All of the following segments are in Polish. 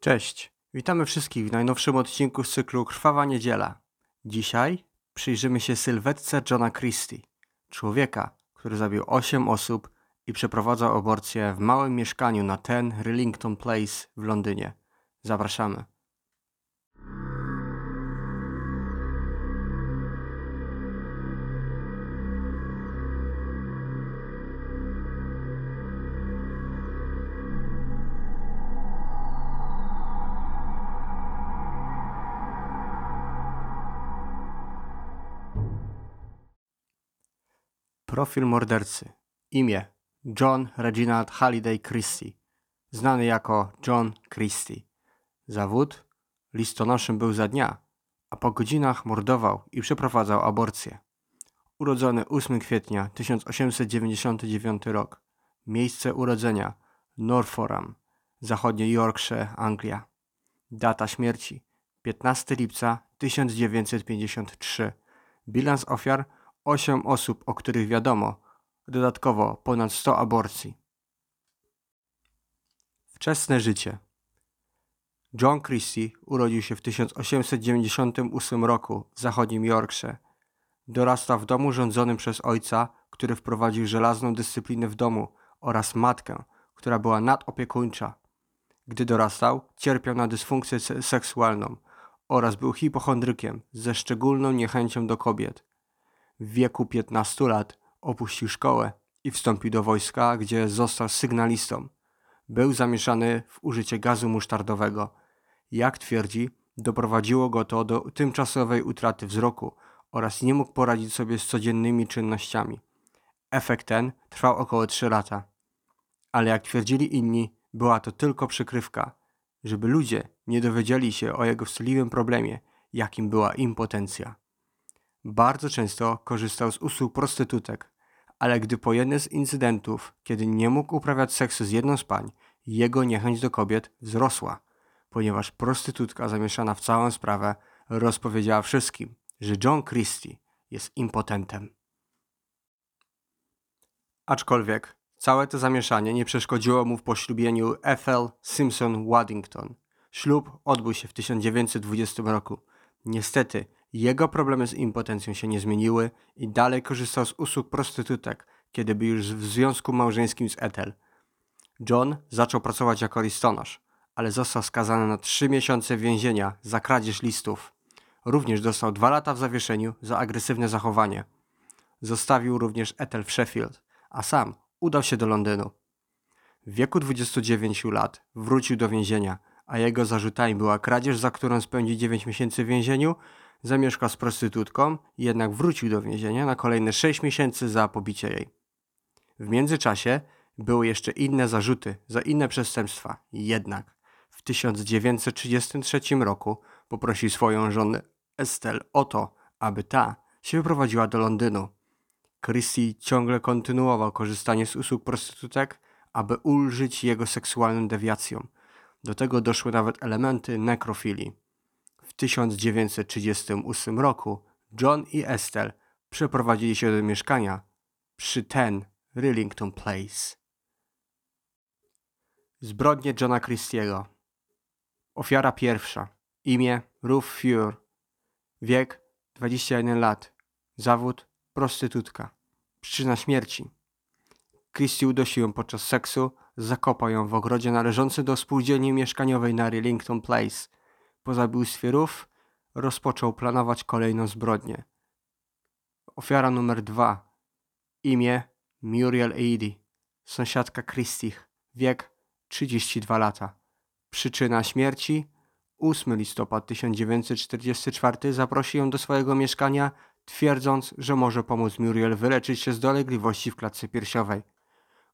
Cześć, witamy wszystkich w najnowszym odcinku z cyklu Krwawa Niedziela. Dzisiaj przyjrzymy się sylwetce Johna Christie, człowieka, który zabił 8 osób i przeprowadzał aborcję w małym mieszkaniu na ten Rillington Place w Londynie. Zapraszamy. Profil mordercy. Imię John Reginald Halliday Christie, znany jako John Christie. Zawód listonoszem był za dnia, a po godzinach mordował i przeprowadzał aborcję. Urodzony 8 kwietnia 1899 rok. Miejsce urodzenia Norforam, zachodnie Yorkshire, Anglia. Data śmierci 15 lipca 1953. Bilans ofiar 8 osób, o których wiadomo, dodatkowo ponad 100 aborcji. Wczesne życie. John Christie urodził się w 1898 roku w zachodnim Yorkshire. Dorastał w domu rządzonym przez ojca, który wprowadził żelazną dyscyplinę w domu oraz matkę, która była nadopiekuńcza. Gdy dorastał, cierpiał na dysfunkcję se- seksualną oraz był hipochondrykiem ze szczególną niechęcią do kobiet. W wieku 15 lat opuścił szkołę i wstąpił do wojska, gdzie został sygnalistą. Był zamieszany w użycie gazu musztardowego. Jak twierdzi, doprowadziło go to do tymczasowej utraty wzroku oraz nie mógł poradzić sobie z codziennymi czynnościami. Efekt ten trwał około 3 lata. Ale jak twierdzili inni, była to tylko przykrywka, żeby ludzie nie dowiedzieli się o jego wstydliwym problemie, jakim była impotencja. Bardzo często korzystał z usług prostytutek, ale gdy po jednym z incydentów, kiedy nie mógł uprawiać seksu z jedną z pań, jego niechęć do kobiet wzrosła, ponieważ prostytutka zamieszana w całą sprawę rozpowiedziała wszystkim, że John Christie jest impotentem. Aczkolwiek całe to zamieszanie nie przeszkodziło mu w poślubieniu Ethel Simpson Waddington. Ślub odbył się w 1920 roku. Niestety, jego problemy z impotencją się nie zmieniły i dalej korzystał z usług prostytutek, kiedy był już w związku małżeńskim z Ethel. John zaczął pracować jako listonosz, ale został skazany na trzy miesiące więzienia za kradzież listów. Również dostał dwa lata w zawieszeniu za agresywne zachowanie. Zostawił również Ethel w Sheffield, a sam udał się do Londynu. W wieku 29 lat wrócił do więzienia, a jego zarzutami była kradzież, za którą spędzi 9 miesięcy w więzieniu, zamieszkał z prostytutką, jednak wrócił do więzienia na kolejne 6 miesięcy za pobicie jej. W międzyczasie były jeszcze inne zarzuty za inne przestępstwa, jednak w 1933 roku poprosił swoją żonę Estelle o to, aby ta się wyprowadziła do Londynu. Christie ciągle kontynuował korzystanie z usług prostytutek, aby ulżyć jego seksualnym dewiacjom. Do tego doszły nawet elementy nekrofilii. W 1938 roku John i Estelle przeprowadzili się do mieszkania przy ten Rillington Place. Zbrodnie Johna Christiego. Ofiara pierwsza. Imię Ruth Fure. Wiek 21 lat. Zawód prostytutka. Przyczyna śmierci. Christie udusił ją podczas seksu, zakopał ją w ogrodzie należącym do spółdzielni mieszkaniowej na Rillington Place. Po zabójstwie Ruth rozpoczął planować kolejną zbrodnię. Ofiara numer dwa. Imię Muriel Eady. Sąsiadka Christich. Wiek 32 lata. Przyczyna śmierci 8 listopad 1944 zaprosił ją do swojego mieszkania, twierdząc, że może pomóc Muriel wyleczyć się z dolegliwości w klatce piersiowej.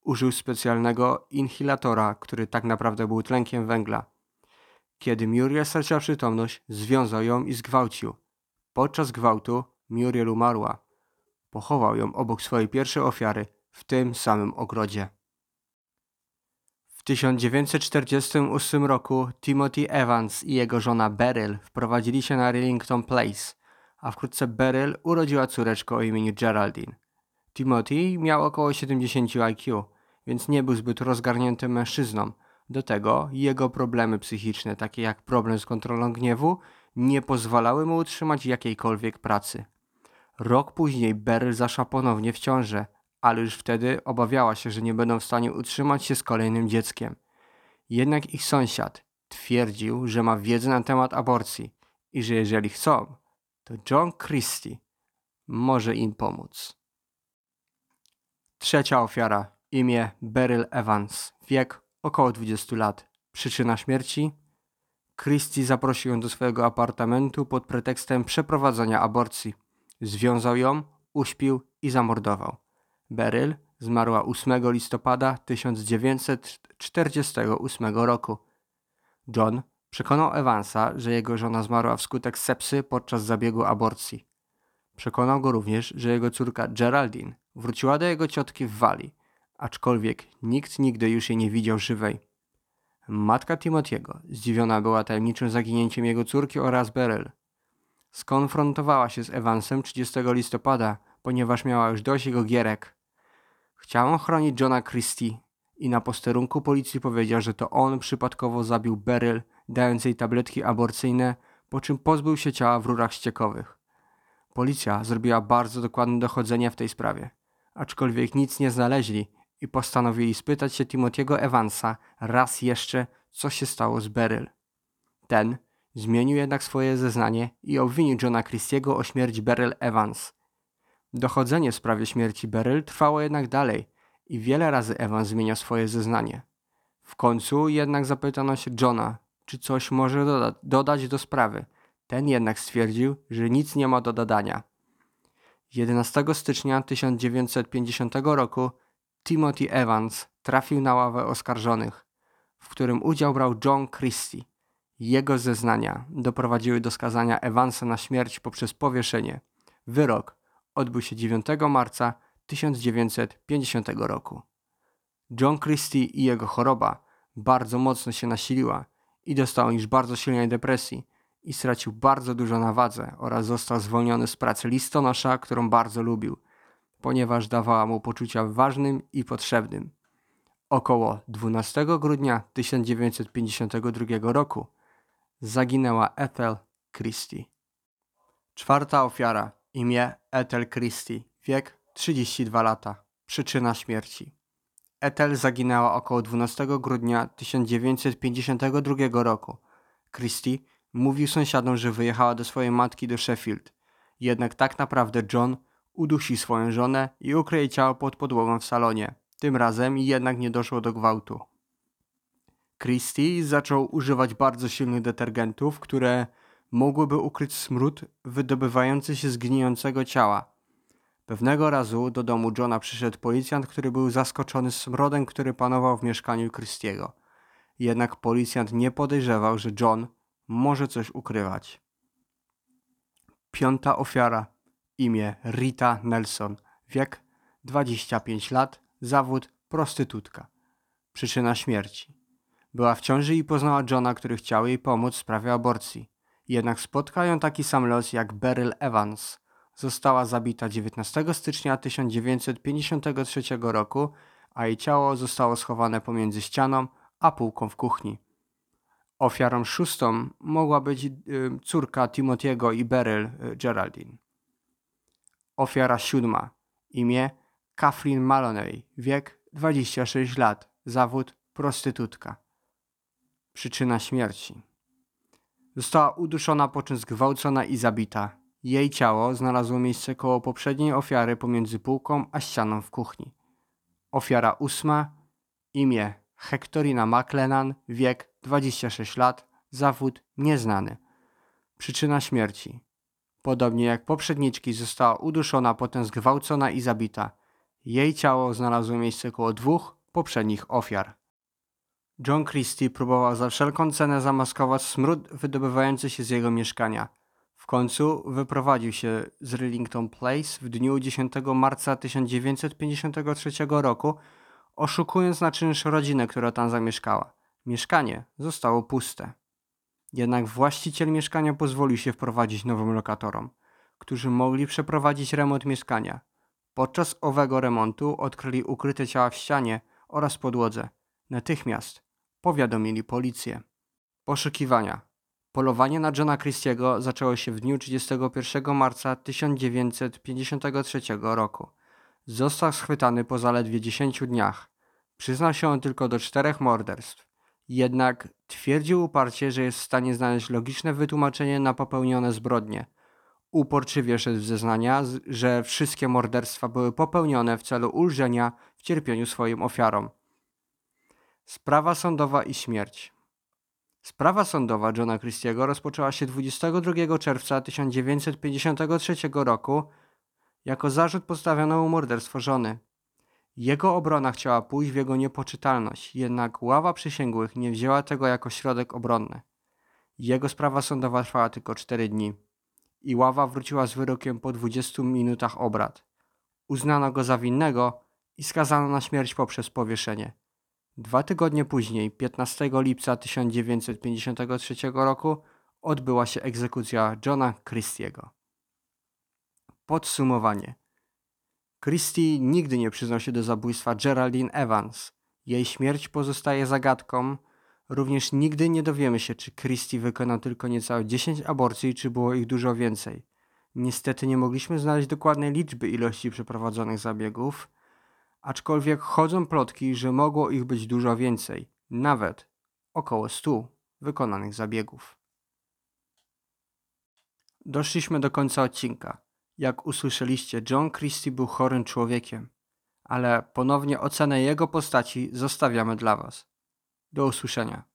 Użył specjalnego inhalatora, który tak naprawdę był tlenkiem węgla. Kiedy Muriel straciła przytomność, związał ją i zgwałcił. Podczas gwałtu Muriel umarła. Pochował ją obok swojej pierwszej ofiary w tym samym ogrodzie. W 1948 roku Timothy Evans i jego żona Beryl wprowadzili się na Rillington Place, a wkrótce Beryl urodziła córeczkę o imieniu Geraldine. Timothy miał około 70 IQ, więc nie był zbyt rozgarniętym mężczyzną, Do tego jego problemy psychiczne, takie jak problem z kontrolą gniewu, nie pozwalały mu utrzymać jakiejkolwiek pracy. Rok później Beryl zaszła ponownie w ciążę, ale już wtedy obawiała się, że nie będą w stanie utrzymać się z kolejnym dzieckiem. Jednak ich sąsiad twierdził, że ma wiedzę na temat aborcji i że jeżeli chcą, to John Christie może im pomóc. Trzecia ofiara, imię Beryl Evans, wiek około 20 lat. Przyczyna śmierci? Christie zaprosił ją do swojego apartamentu pod pretekstem przeprowadzenia aborcji. Związał ją, uśpił i zamordował. Beryl zmarła 8 listopada 1948 roku. John przekonał Evansa, że jego żona zmarła wskutek sepsy podczas zabiegu aborcji. Przekonał go również, że jego córka Geraldine wróciła do jego ciotki w Walii, aczkolwiek nikt nigdy już jej nie widział żywej. Matka Timothy'ego zdziwiona była tajemniczym zaginięciem jego córki oraz Beryl. Skonfrontowała się z Evansem 30 listopada, ponieważ miała już dość jego gierek. Chciała chronić Johna Christie i na posterunku policji powiedział, że to on przypadkowo zabił Beryl, dając jej tabletki aborcyjne, po czym pozbył się ciała w rurach ściekowych. Policja zrobiła bardzo dokładne dochodzenie w tej sprawie, aczkolwiek nic nie znaleźli i postanowili spytać się Timothy'ego Evansa raz jeszcze, co się stało z Beryl. Ten zmienił jednak swoje zeznanie i obwinił Johna Christiego o śmierć Beryl Evans. Dochodzenie w sprawie śmierci Beryl trwało jednak dalej i wiele razy Evans zmieniał swoje zeznanie. W końcu jednak zapytano się Johna, czy coś może doda dodać do sprawy. Ten jednak stwierdził, że nic nie ma do dodania. 11 stycznia 1950 roku Timothy Evans trafił na ławę oskarżonych, w którym udział brał John Christie. Jego zeznania doprowadziły do skazania Evansa na śmierć poprzez powieszenie. Wyrok odbył się 9 marca 1950 roku. John Christie i jego choroba bardzo mocno się nasiliła i dostał już bardzo silnej depresji i stracił bardzo dużo na wadze oraz został zwolniony z pracy listonosza, którą bardzo lubił, ponieważ dawała mu poczucia ważnym i potrzebnym. Około 12 grudnia 1952 roku zaginęła Ethel Christie. Czwarta ofiara, imię Ethel Christie, wiek 32 lata, przyczyna śmierci. Ethel zaginęła około 12 grudnia 1952 roku. Christie mówił sąsiadom, że wyjechała do swojej matki do Sheffield. Jednak tak naprawdę John udusi swoją żonę i ukryje ciało pod podłogą w salonie. Tym razem jednak nie doszło do gwałtu. Christie zaczął używać bardzo silnych detergentów, które mogłyby ukryć smród wydobywający się z gnijącego ciała. Pewnego razu do domu Johna przyszedł policjant, który był zaskoczony smrodem, który panował w mieszkaniu Christiego. Jednak policjant nie podejrzewał, że John może coś ukrywać. Piąta ofiara. Imię Rita Nelson. Wiek 25 lat. Zawód prostytutka. Przyczyna śmierci. Była w ciąży i poznała Johna, który chciał jej pomóc w sprawie aborcji. Jednak spotkał ją taki sam los jak Beryl Evans. Została zabita 19 stycznia 1953 roku, a jej ciało zostało schowane pomiędzy ścianą a półką w kuchni. Ofiarą szóstą mogła być y, córka Timothy'ego i Beryl y, Geraldine. Ofiara siódma. Imię Kathleen Maloney. Wiek 26 lat. Zawód prostytutka. Przyczyna śmierci. Została uduszona, po czym zgwałcona i zabita. Jej ciało znalazło miejsce koło poprzedniej ofiary pomiędzy półką a ścianą w kuchni. Ofiara ósma. Imię Hektorina McLennan. Wiek 26 lat. Zawód nieznany. Przyczyna śmierci. Podobnie jak poprzedniczki została uduszona, potem zgwałcona i zabita. Jej ciało znalazło miejsce koło dwóch poprzednich ofiar. John Christie próbował za wszelką cenę zamaskować smród wydobywający się z jego mieszkania. W końcu wyprowadził się z Rillington Place w dniu 10 marca 1953 roku, oszukując na czynsz rodzinę, która tam zamieszkała. Mieszkanie zostało puste. Jednak właściciel mieszkania pozwolił się wprowadzić nowym lokatorom, którzy mogli przeprowadzić remont mieszkania. Podczas owego remontu odkryli ukryte ciała w ścianie oraz podłodze. Natychmiast powiadomili policję. Poszukiwania. Polowanie na Johna Christiego zaczęło się w dniu 31 marca 1953 roku. Został schwytany po zaledwie 10 dniach. Przyznał się on tylko do czterech morderstw. Jednak twierdził uparcie, że jest w stanie znaleźć logiczne wytłumaczenie na popełnione zbrodnie. Uporczywie szedł w zeznania, że wszystkie morderstwa były popełnione w celu ulżenia w cierpieniu swoim ofiarom. Sprawa sądowa i śmierć. Sprawa sądowa Johna Christiego rozpoczęła się 22 czerwca 1953 roku jako zarzut postawiono mu morderstwo żony. Jego obrona chciała pójść w jego niepoczytalność, jednak ława przysięgłych nie wzięła tego jako środek obronny. Jego sprawa sądowa trwała tylko 4 dni i ława wróciła z wyrokiem po 20 minutach obrad. Uznano go za winnego i skazano na śmierć poprzez powieszenie. Dwa tygodnie później, 15 lipca 1953 roku, odbyła się egzekucja Johna Christiego. Podsumowanie. Christie nigdy nie przyznał się do zabójstwa Geraldine Evans. Jej śmierć pozostaje zagadką. Również nigdy nie dowiemy się, czy Christie wykonał tylko niecałe 10 aborcji, czy było ich dużo więcej. Niestety nie mogliśmy znaleźć dokładnej liczby ilości przeprowadzonych zabiegów, aczkolwiek chodzą plotki, że mogło ich być dużo więcej, nawet około 100 wykonanych zabiegów. Doszliśmy do końca odcinka. Jak usłyszeliście, John Christie był chorym człowiekiem, ale ponownie ocenę jego postaci zostawiamy dla Was. Do usłyszenia.